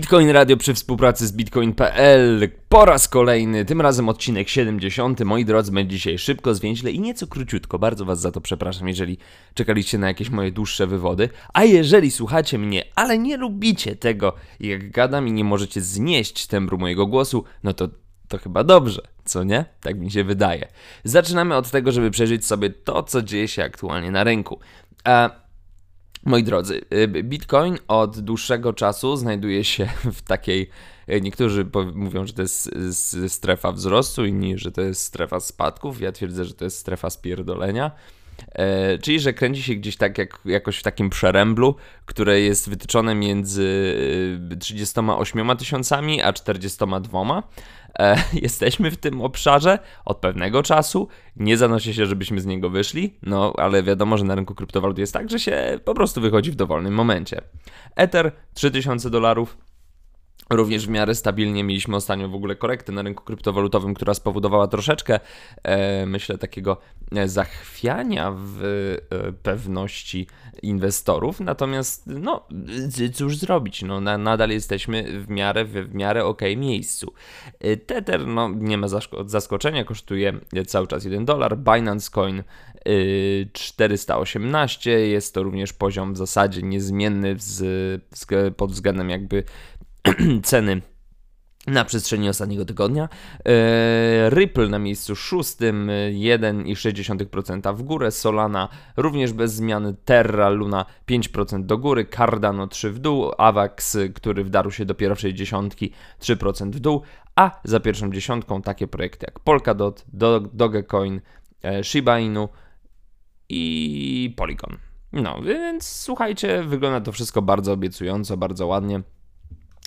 Bitcoin Radio przy współpracy z Bitcoin.pl po raz kolejny, tym razem odcinek 70. Moi drodzy, będzie dzisiaj szybko, zwięźle i nieco króciutko. Bardzo Was za to przepraszam, jeżeli czekaliście na jakieś moje dłuższe wywody. A jeżeli słuchacie mnie, ale nie lubicie tego, jak gadam i nie możecie znieść tembru mojego głosu, no to to chyba dobrze, co nie? Tak mi się wydaje. Zaczynamy od tego, żeby przeżyć sobie to, co dzieje się aktualnie na rynku. A Moi drodzy, y, Bitcoin od dłuższego czasu znajduje się w takiej. Y, niektórzy mówią, że to jest strefa wzrostu, inni, że to jest strefa spadków. Ja twierdzę, że to jest strefa spierdolenia. E, czyli, że kręci się gdzieś tak jak, jakoś w takim przeręblu, które jest wytyczone między 38 y, tysiącami a 42. E, jesteśmy w tym obszarze od pewnego czasu. Nie zanosi się, żebyśmy z niego wyszli, no ale wiadomo, że na rynku kryptowalut jest tak, że się po prostu wychodzi w dowolnym momencie. Ether 3000 dolarów, Również w miarę stabilnie mieliśmy ostatnio w ogóle korektę na rynku kryptowalutowym, która spowodowała troszeczkę, e, myślę, takiego e, zachwiania w e, pewności inwestorów. Natomiast, no, cóż zrobić? No, na, nadal jesteśmy w miarę, w, w miarę ok miejscu. E, Tether, no, nie ma zaskoczenia, kosztuje cały czas 1 dolar. Binance Coin 418 e, jest to również poziom w zasadzie niezmienny z, pod względem jakby ceny na przestrzeni ostatniego tygodnia. E, Ripple na miejscu szóstym 1,6% w górę, Solana również bez zmiany, Terra Luna 5% do góry, Cardano 3 w dół, Avax, który wdarł się dopiero w 60 3% w dół, a za pierwszą dziesiątką takie projekty jak Polkadot, Dogecoin, e, Shiba Inu i Polygon. No, więc słuchajcie, wygląda to wszystko bardzo obiecująco, bardzo ładnie.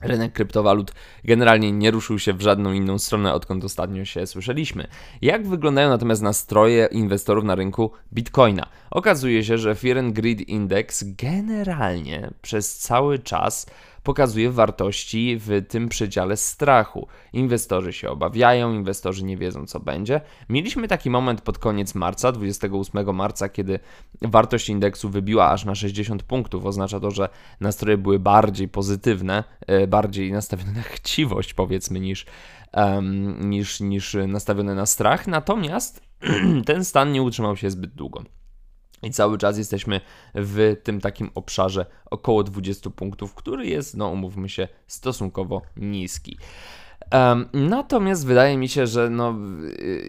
Rynek kryptowalut generalnie nie ruszył się w żadną inną stronę, odkąd ostatnio się słyszeliśmy. Jak wyglądają natomiast nastroje inwestorów na rynku Bitcoina? Okazuje się, że Fear and Greed Index generalnie przez cały czas pokazuje wartości w tym przedziale strachu. Inwestorzy się obawiają, inwestorzy nie wiedzą co będzie. Mieliśmy taki moment pod koniec marca, 28 marca, kiedy wartość indeksu wybiła aż na 60 punktów. Oznacza to, że nastroje były bardziej pozytywne, e, bardziej nastawione na chciwość powiedzmy niż, um, niż, niż nastawione na strach. Natomiast ten stan nie utrzymał się zbyt długo. I cały czas jesteśmy w tym takim obszarze około 20 punktów, który jest, no umówmy się, stosunkowo niski. Um, natomiast wydaje mi się, że no,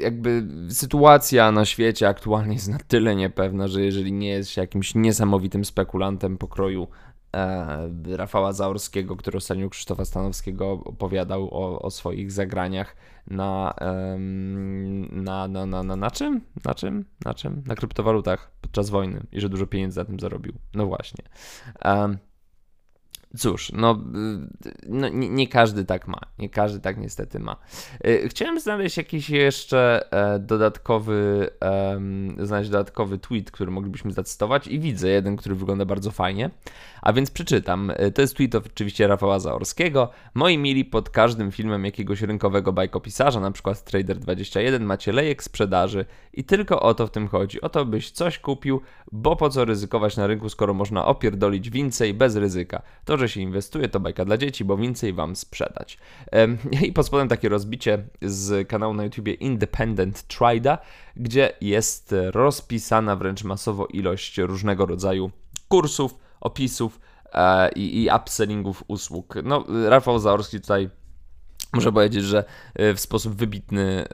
jakby sytuacja na świecie aktualnie jest na tyle niepewna, że jeżeli nie jest się jakimś niesamowitym spekulantem pokroju Rafała Zaorskiego, który ostatnio Krzysztofa Stanowskiego opowiadał o, o swoich zagraniach na, na, na, na, na, na czym? Na czym? Na czym? Na kryptowalutach podczas wojny i że dużo pieniędzy na tym zarobił. No właśnie. Cóż, no, y, no nie, nie, każdy tak ma. Nie każdy tak niestety ma. Y, chciałem znaleźć jakiś jeszcze e, dodatkowy, znaleźć dodatkowy tweet, który moglibyśmy zacytować i widzę jeden, który wygląda bardzo fajnie. A więc przeczytam. Y, to jest tweet oczywiście Rafała Zaorskiego. Moi mili, pod każdym filmem jakiegoś rynkowego bajkopisarza, na przykład Trader21, macie lejek sprzedaży i tylko o to w tym chodzi. O to, byś coś kupił, bo po co ryzykować na rynku, skoro można opierdolić więcej bez ryzyka. To że się inwestuje, to bajka dla dzieci, bo więcej wam sprzedać. I pod spodem takie rozbicie z kanału na YouTubie Independent Trida, gdzie jest rozpisana wręcz masowo ilość różnego rodzaju kursów, opisów e, i, i upsellingów usług. No, Rafał Zaorski tutaj Muszę powiedzieć, że e, w sposób wybitny e,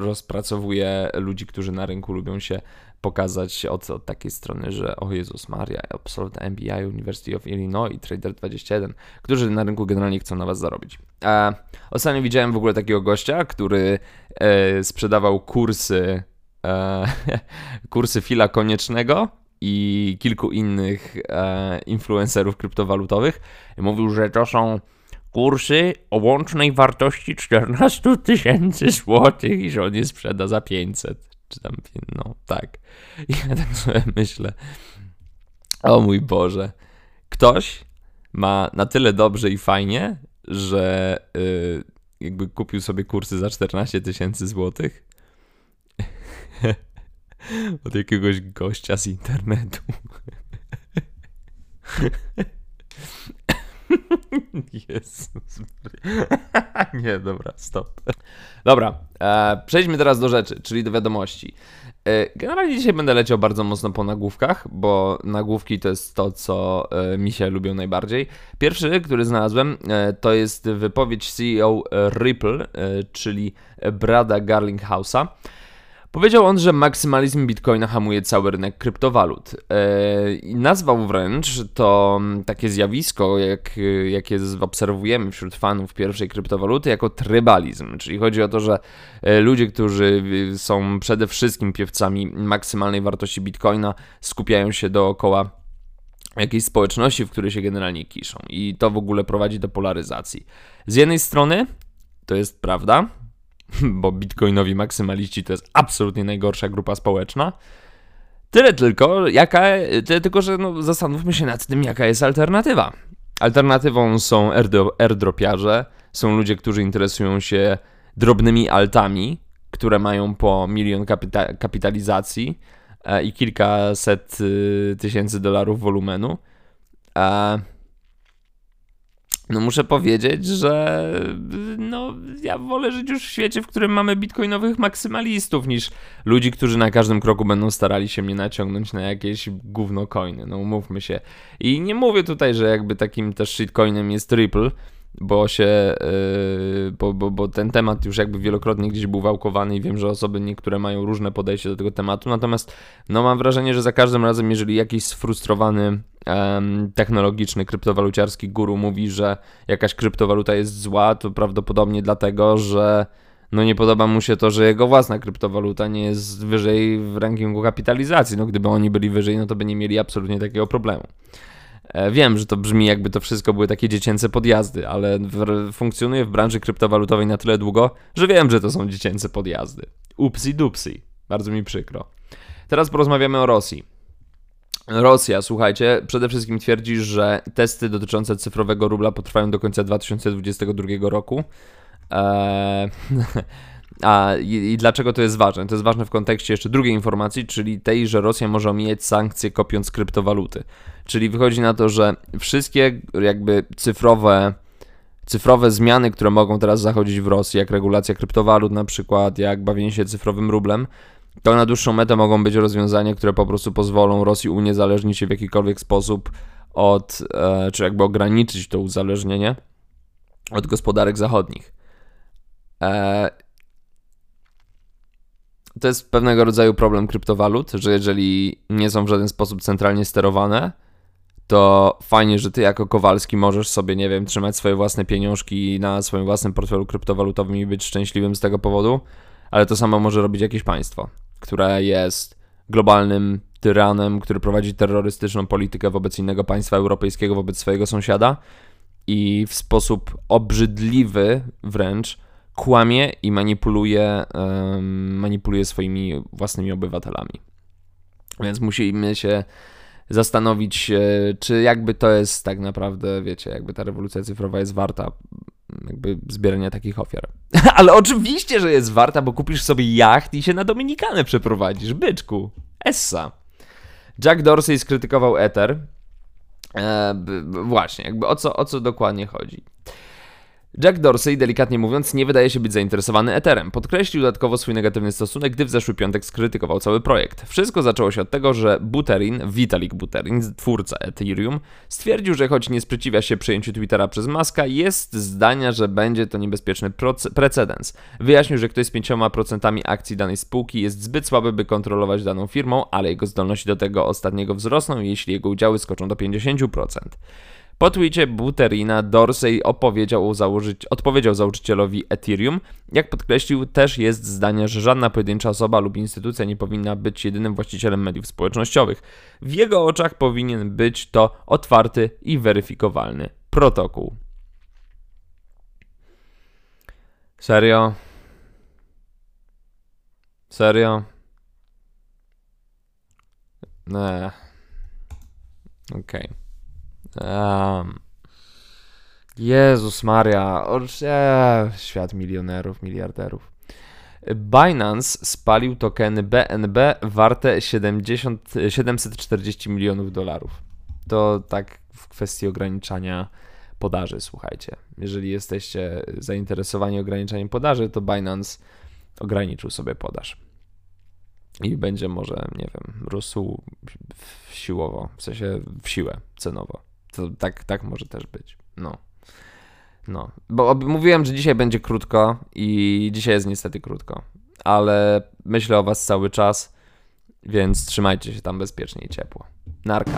rozpracowuje ludzi, którzy na rynku lubią się pokazać od, od takiej strony, że o Jezus Maria, absolut MBI, University of Illinois, Trader21, którzy na rynku generalnie chcą na was zarobić. E, ostatnio widziałem w ogóle takiego gościa, który e, sprzedawał kursy e, kursy Fila Koniecznego i kilku innych e, influencerów kryptowalutowych. Mówił, że to są kursy o łącznej wartości 14 tysięcy złotych i że on je sprzeda za 500 czy tam, no tak. I ja tak sobie myślę, o mój Boże, ktoś ma na tyle dobrze i fajnie, że yy, jakby kupił sobie kursy za 14 tysięcy złotych od jakiegoś gościa z internetu. Jezus. Nie, dobra, stop. Dobra, e, przejdźmy teraz do rzeczy, czyli do wiadomości. E, generalnie dzisiaj będę leciał bardzo mocno po nagłówkach, bo nagłówki to jest to, co e, mi się lubią najbardziej. Pierwszy, który znalazłem, e, to jest wypowiedź CEO Ripple, czyli Brada Garlinghouse'a. Powiedział on, że maksymalizm bitcoina hamuje cały rynek kryptowalut. Eee, nazwał wręcz to takie zjawisko, jak, jakie obserwujemy wśród fanów pierwszej kryptowaluty, jako trybalizm. Czyli chodzi o to, że e, ludzie, którzy są przede wszystkim piewcami maksymalnej wartości bitcoina, skupiają się dookoła jakiejś społeczności, w której się generalnie kiszą. I to w ogóle prowadzi do polaryzacji. Z jednej strony to jest prawda, bo bitcoinowi maksymaliści to jest absolutnie najgorsza grupa społeczna. Tyle tylko, jaka, tyle tylko, że no, zastanówmy się nad tym, jaka jest alternatywa. Alternatywą są airdropiarze, są ludzie, którzy interesują się drobnymi altami, które mają po milion kapita kapitalizacji e, i kilkaset y, tysięcy dolarów wolumenu. No muszę powiedzieć, że no, ja wolę żyć już w świecie, w którym mamy bitcoinowych maksymalistów, niż ludzi, którzy na każdym kroku będą starali się mnie naciągnąć na jakieś gówno coiny. No umówmy się. I nie mówię tutaj, że jakby takim też shitcoinem jest Ripple, bo się, yy, bo, bo, bo ten temat już jakby wielokrotnie gdzieś był wałkowany i wiem, że osoby niektóre mają różne podejście do tego tematu, natomiast no mam wrażenie, że za każdym razem, jeżeli jakiś sfrustrowany technologiczny, kryptowaluciarski guru mówi, że jakaś kryptowaluta jest zła, to prawdopodobnie dlatego, że no nie podoba mu się to, że jego własna kryptowaluta nie jest wyżej w rankingu kapitalizacji. No gdyby oni byli wyżej, no to by nie mieli absolutnie takiego problemu. E, wiem, że to brzmi jakby to wszystko były takie dziecięce podjazdy, ale funkcjonuję w branży kryptowalutowej na tyle długo, że wiem, że to są dziecięce podjazdy. Upsi dupsi. Bardzo mi przykro. Teraz porozmawiamy o Rosji. Rosja, słuchajcie, przede wszystkim twierdzi, że testy dotyczące cyfrowego rubla potrwają do końca 2022 roku. Eee, a i, i, dlaczego to jest ważne? To jest ważne w kontekście jeszcze drugiej informacji, czyli tej, że Rosja może omijać sankcje kopiąc kryptowaluty. Czyli wychodzi na to, że wszystkie jakby cyfrowe cyfrowe zmiany, które mogą teraz zachodzić w Rosji, jak regulacja kryptowalut na przykład, jak bawienie się cyfrowym rublem, to na dłuższą metę mogą być rozwiązania, które po prostu pozwolą Rosji uniezależnić się w jakikolwiek sposób od, e, czy jakby ograniczyć to uzależnienie od gospodarek zachodnich. To jest pewnego rodzaju problem kryptowalut, że jeżeli nie są w żaden sposób centralnie sterowane, to fajnie, że ty jako Kowalski możesz sobie, nie wiem, trzymać swoje własne pieniążki na swoim własnym portfelu kryptowalutowym i być szczęśliwym z tego powodu, ale to samo może robić jakieś państwo, które jest globalnym tyranem, który prowadzi terrorystyczną politykę wobec innego państwa europejskiego, wobec swojego sąsiada i w sposób obrzydliwy wręcz kłamie i manipuluje, manipuluje swoimi własnymi obywatelami. Więc musimy się zastanowić, czy jakby to jest tak naprawdę, wiecie, jakby ta rewolucja cyfrowa jest warta jakby zbierania takich ofiar. Ale oczywiście, że jest warta, bo kupisz sobie jacht i się na Dominikanę przeprowadzisz, byczku. Essa. Jack Dorsey skrytykował Ether. E, właśnie, jakby o co, o co dokładnie chodzi. Jack Dorsey, delikatnie mówiąc, nie wydaje się być zainteresowany Etherem. Podkreślił dodatkowo swój negatywny stosunek, gdy w zeszły piątek skrytykował cały projekt. Wszystko zaczęło się od tego, że Buterin, Vitalik Buterin, twórca Ethereum, stwierdził, że choć nie sprzeciwia się przyjęciu Twittera przez Maska, jest zdania, że będzie to niebezpieczny precedens. Wyjaśnił, że ktoś z 5% akcji danej spółki jest zbyt słaby, by kontrolować daną firmą, ale jego zdolności do tego ostatniego wzrosną, jeśli jego udziały skoczą do 50%. Po twicie Buterina Dorsey opowiedział założyć, odpowiedział założycielowi Ethereum. Jak podkreślił, też jest zdania, że żadna pojedyncza osoba lub instytucja nie powinna być jedynym właścicielem mediów społecznościowych. W jego oczach powinien być to otwarty i weryfikowalny protokół. Serio? Serio? Nie. Okej. Okay. Um, Jezus Maria, e, świat milionerów, miliarderów. Binance spalił tokeny BNB warte 70, 740 milionów dolarów. To tak w kwestii ograniczania podaży, słuchajcie. Jeżeli jesteście zainteresowani ograniczeniem podaży, to Binance ograniczył sobie podaż. I będzie może, nie wiem, rósł siłowo, w sensie w siłę cenowo. To tak, tak może też być. No. No, bo mówiłem, że dzisiaj będzie krótko i dzisiaj jest niestety krótko, ale myślę o Was cały czas, więc trzymajcie się tam bezpiecznie i ciepło. Narka.